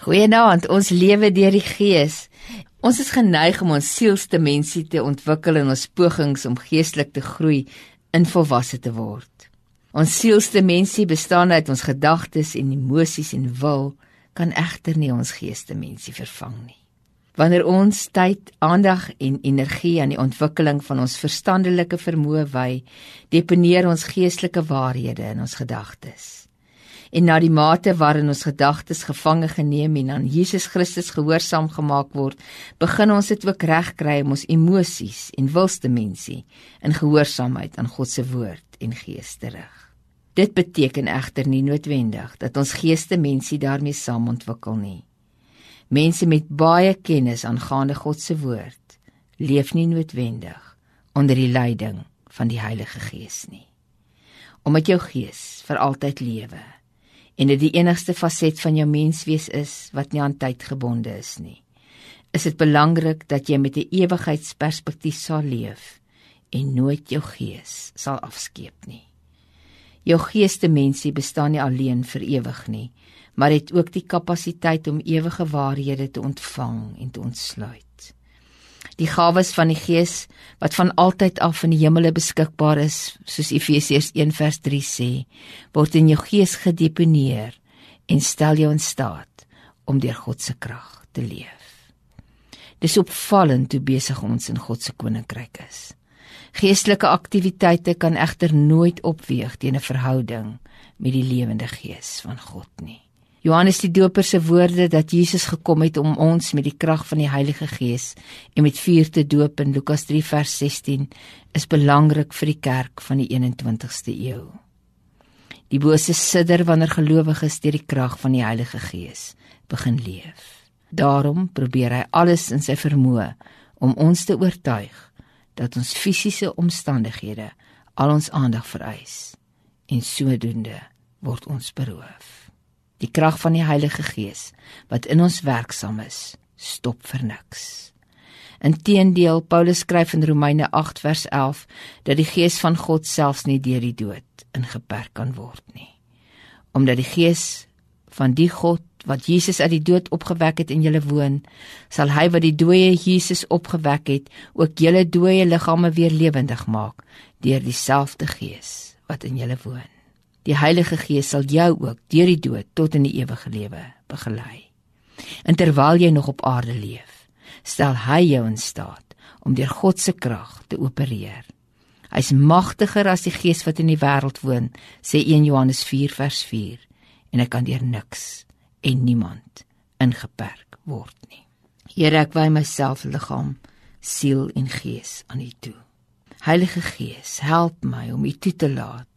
Goeienaand, ons lewe deur die Gees. Ons is geneig om ons sielsdimensie te ontwikkel in ons pogings om geestelik te groei in volwasse te word. Ons sielsdimensie bestaan uit ons gedagtes en emosies en wil kan egter nie ons geesdimensie vervang nie. Wanneer ons tyd, aandag en energie aan die ontwikkeling van ons verstandelike vermoë wy, deponeer ons geestelike waarhede in ons gedagtes en na die mate waarin ons gedagtes gevange geneem en aan Jesus Christus gehoorsaam gemaak word, begin ons dit ook regkry om ons emosies en wilsdimensie in gehoorsaamheid aan God se woord en gees te rig. Dit beteken egter nie noodwendig dat ons geesdimensie daarmee saam ontwikkel nie. Mense met baie kennis aangaande God se woord leef nie noodwendig onder die leiding van die Heilige Gees nie. Omdat jou gees vir altyd lewe en dit die enigste faset van jou menswees is wat nie aan tyd gebonde is nie. Is dit belangrik dat jy met 'n ewigheidsperspektief sal leef en nooit jou gees sal afskeep nie. Jou geesdimensie bestaan nie alleen vir ewig nie, maar het ook die kapasiteit om ewige waarhede te ontvang en te ontsluit die gawes van die Gees wat van altyd af in die hemele beskikbaar is, soos Efesiërs 1:3 sê, word in jou gees gedeponeer en stel jou in staat om deur God se krag te leef. Dis opvallend hoe besig ons in God se koninkryk is. Geestelike aktiwiteite kan egter nooit opweeg teen 'n verhouding met die lewende Gees van God nie. Johannes die Doper se woorde dat Jesus gekom het om ons met die krag van die Heilige Gees en met vuur te doop in Lukas 3 vers 16 is belangrik vir die kerk van die 21ste eeu. Die bose sidder wanneer gelowiges deur die krag van die Heilige Gees begin leef. Daarom probeer hy alles in sy vermoë om ons te oortuig dat ons fisiese omstandighede al ons aandag vereis en sodoende word ons beroof. Die krag van die Heilige Gees wat in ons werksaam is, stop vir niks. Inteendeel, Paulus skryf in Romeine 8 vers 11 dat die Gees van God selfs nie deur die dood ingeperk kan word nie. Omdat die Gees van die God wat Jesus uit die dood opgewek het in julle woon, sal hy wat die dooie Jesus opgewek het, ook julle dooie liggame weer lewendig maak deur dieselfde Gees wat in julle woon. Die Heilige Gees sal jou ook deur die dood tot in die ewige lewe begelei. En terwyl jy nog op aarde leef, stel hy jou in staat om deur God se krag te opereer. Hy's magtiger as die gees wat in die wêreld woon, sê 1 Johannes 4 vers 4, en hy kan deur niks en niemand ingeperk word nie. Here, ek wy myself, liggaam, siel en gees aan U toe. Heilige Gees, help my om U toe te laat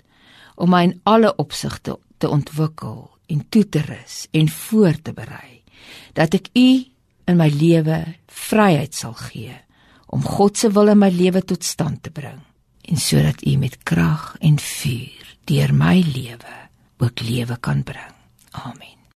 om my in alle opsigte te ontwikkel en toe te rus en voor te berei dat ek u in my lewe vryheid sal gee om God se wil in my lewe tot stand te bring en sodat u met krag en vuur deur my lewe ook lewe kan bring. Amen